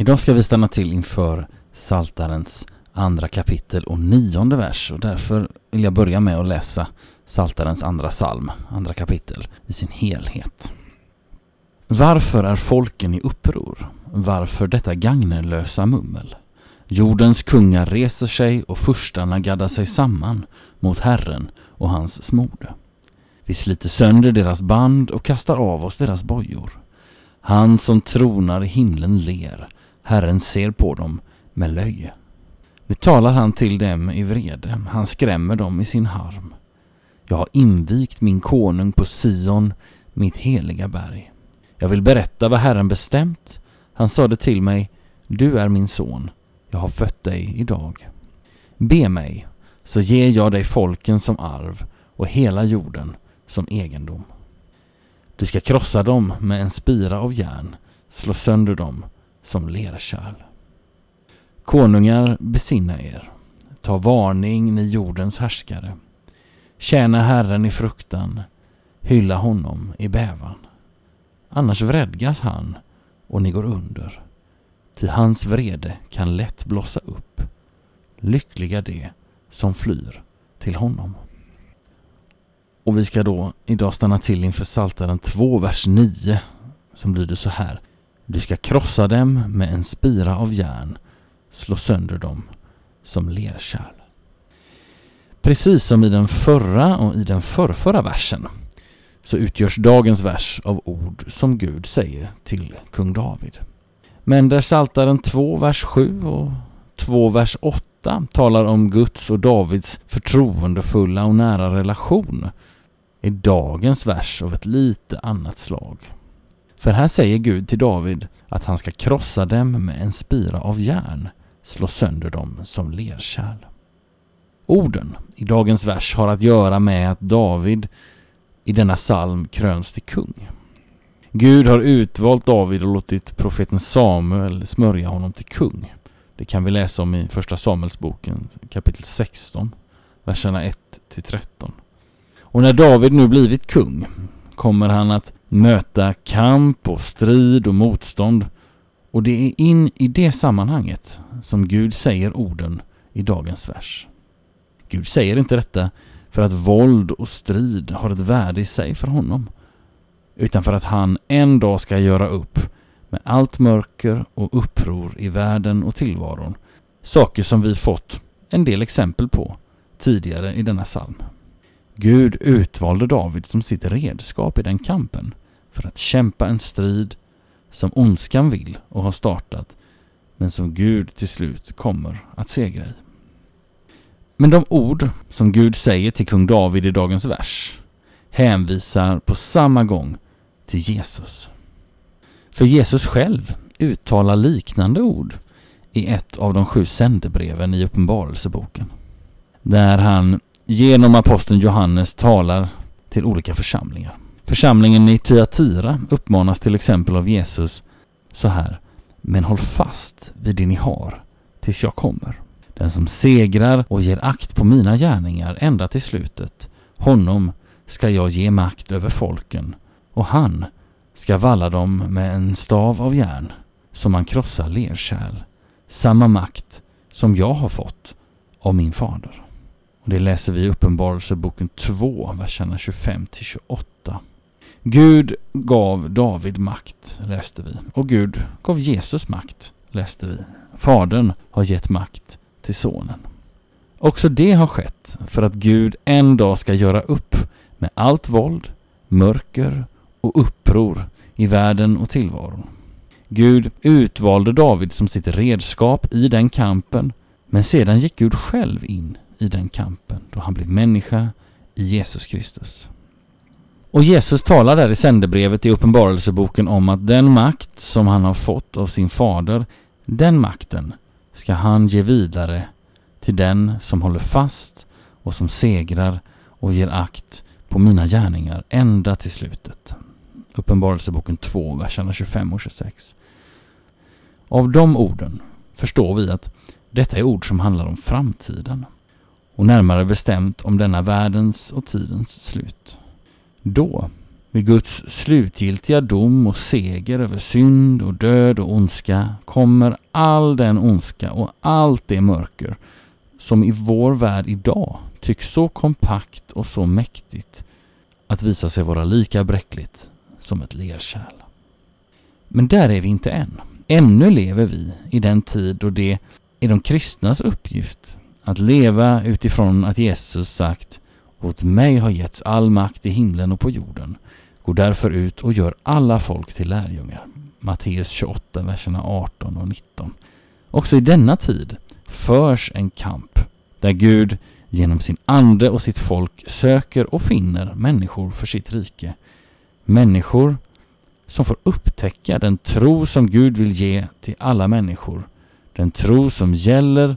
Idag ska vi stanna till inför Saltarens andra kapitel och nionde vers och därför vill jag börja med att läsa Saltarens andra psalm, andra kapitel, i sin helhet. Varför är folken i uppror? Varför detta gagnerlösa mummel? Jordens kungar reser sig och furstarna gaddar sig samman mot Herren och hans smorde. Vi sliter sönder deras band och kastar av oss deras bojor. Han som tronar i himlen ler, Herren ser på dem med löje. Nu talar han till dem i vrede, han skrämmer dem i sin harm. Jag har invigt min konung på Sion, mitt heliga berg. Jag vill berätta vad Herren bestämt. Han sade till mig, du är min son, jag har fött dig idag. Be mig, så ger jag dig folken som arv och hela jorden som egendom. Du ska krossa dem med en spira av järn, slå sönder dem som lerkärl. Konungar, besinna er. Ta varning, ni jordens härskare. Tjäna Herren i fruktan, hylla honom i bävan. Annars vredgas han och ni går under. Ty hans vrede kan lätt blossa upp. Lyckliga de som flyr till honom. Och vi ska då idag stanna till inför Psaltaren 2, vers 9, som lyder så här. Du ska krossa dem med en spira av järn, slå sönder dem som lerkärl. Precis som i den förra och i den förrförra versen så utgörs dagens vers av ord som Gud säger till kung David. Men där Saltaren 2, vers 7 och 2, vers 8 talar om Guds och Davids förtroendefulla och nära relation är dagens vers av ett lite annat slag. För här säger Gud till David att han ska krossa dem med en spira av järn, slå sönder dem som lerkärl. Orden i dagens vers har att göra med att David i denna psalm kröns till kung. Gud har utvalt David och låtit profeten Samuel smörja honom till kung. Det kan vi läsa om i Första Samuelsboken kapitel 16, verserna 1 till 13. Och när David nu blivit kung kommer han att möta kamp och strid och motstånd. Och det är in i det sammanhanget som Gud säger orden i dagens vers. Gud säger inte detta för att våld och strid har ett värde i sig för honom, utan för att han en dag ska göra upp med allt mörker och uppror i världen och tillvaron, saker som vi fått en del exempel på tidigare i denna psalm. Gud utvalde David som sitt redskap i den kampen för att kämpa en strid som ondskan vill och har startat men som Gud till slut kommer att segra i. Men de ord som Gud säger till kung David i dagens vers hänvisar på samma gång till Jesus. För Jesus själv uttalar liknande ord i ett av de sju sändebreven i Uppenbarelseboken. Där han genom aposteln Johannes talar till olika församlingar. Församlingen i Tyatira uppmanas till exempel av Jesus så här. Men håll fast vid det ni har tills jag kommer. Den som segrar och ger akt på mina gärningar ända till slutet, honom ska jag ge makt över folken och han ska valla dem med en stav av järn som man krossar lerkärl. Samma makt som jag har fått av min fader. Och Det läser vi i Uppenbarelseboken 2, verserna 25-28. Gud gav David makt, läste vi. Och Gud gav Jesus makt, läste vi. Fadern har gett makt till sonen. Också det har skett för att Gud en dag ska göra upp med allt våld, mörker och uppror i världen och tillvaron. Gud utvalde David som sitt redskap i den kampen, men sedan gick Gud själv in i den kampen då han blev människa i Jesus Kristus. Och Jesus talar där i sändebrevet i Uppenbarelseboken om att den makt som han har fått av sin fader, den makten ska han ge vidare till den som håller fast och som segrar och ger akt på mina gärningar ända till slutet. Uppenbarelseboken 2, verserna 25 och 26. Av de orden förstår vi att detta är ord som handlar om framtiden och närmare bestämt om denna världens och tidens slut. Då, vid Guds slutgiltiga dom och seger över synd och död och ondska, kommer all den ondska och allt det mörker som i vår värld idag tycks så kompakt och så mäktigt att visa sig vara lika bräckligt som ett lerkärl. Men där är vi inte än. Ännu lever vi i den tid då det är de kristnas uppgift att leva utifrån att Jesus sagt Åt mig har getts all makt i himlen och på jorden. Gå därför ut och gör alla folk till lärjungar. Matteus 28, verserna 18 och 19. Också i denna tid förs en kamp där Gud genom sin ande och sitt folk söker och finner människor för sitt rike. Människor som får upptäcka den tro som Gud vill ge till alla människor. Den tro som gäller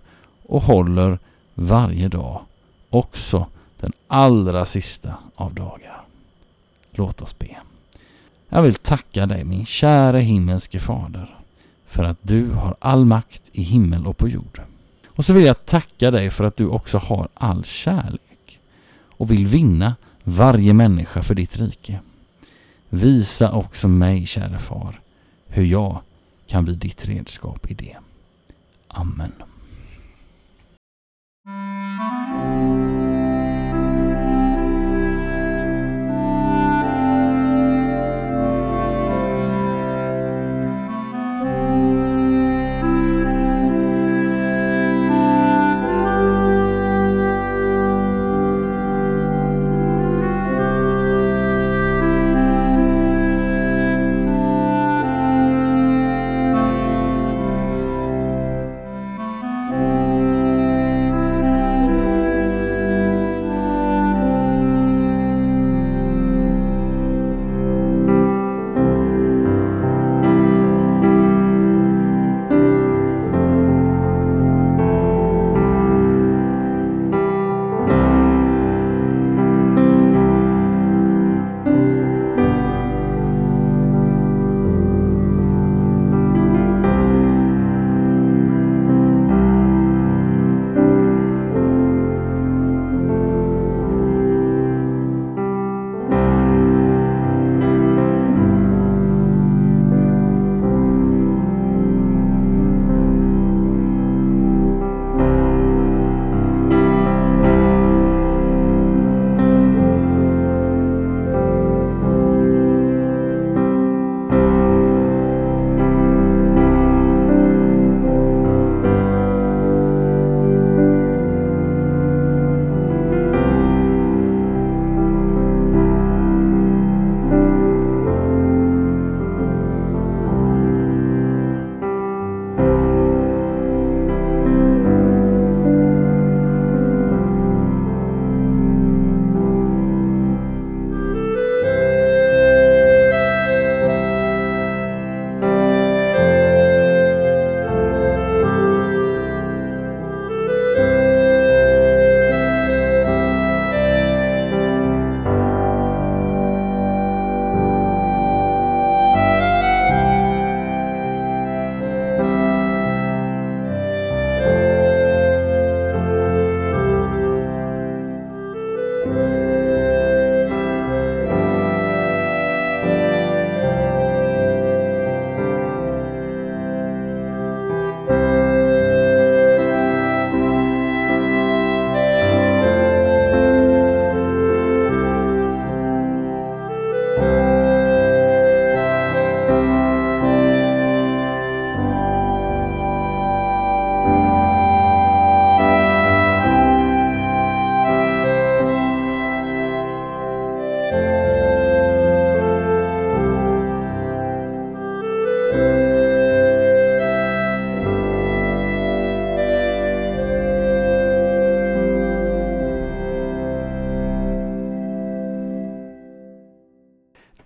och håller varje dag, också den allra sista av dagar. Låt oss be. Jag vill tacka dig min käre himmelske Fader för att du har all makt i himmel och på jord. Och så vill jag tacka dig för att du också har all kärlek och vill vinna varje människa för ditt rike. Visa också mig, käre Far, hur jag kan bli ditt redskap i det. Amen.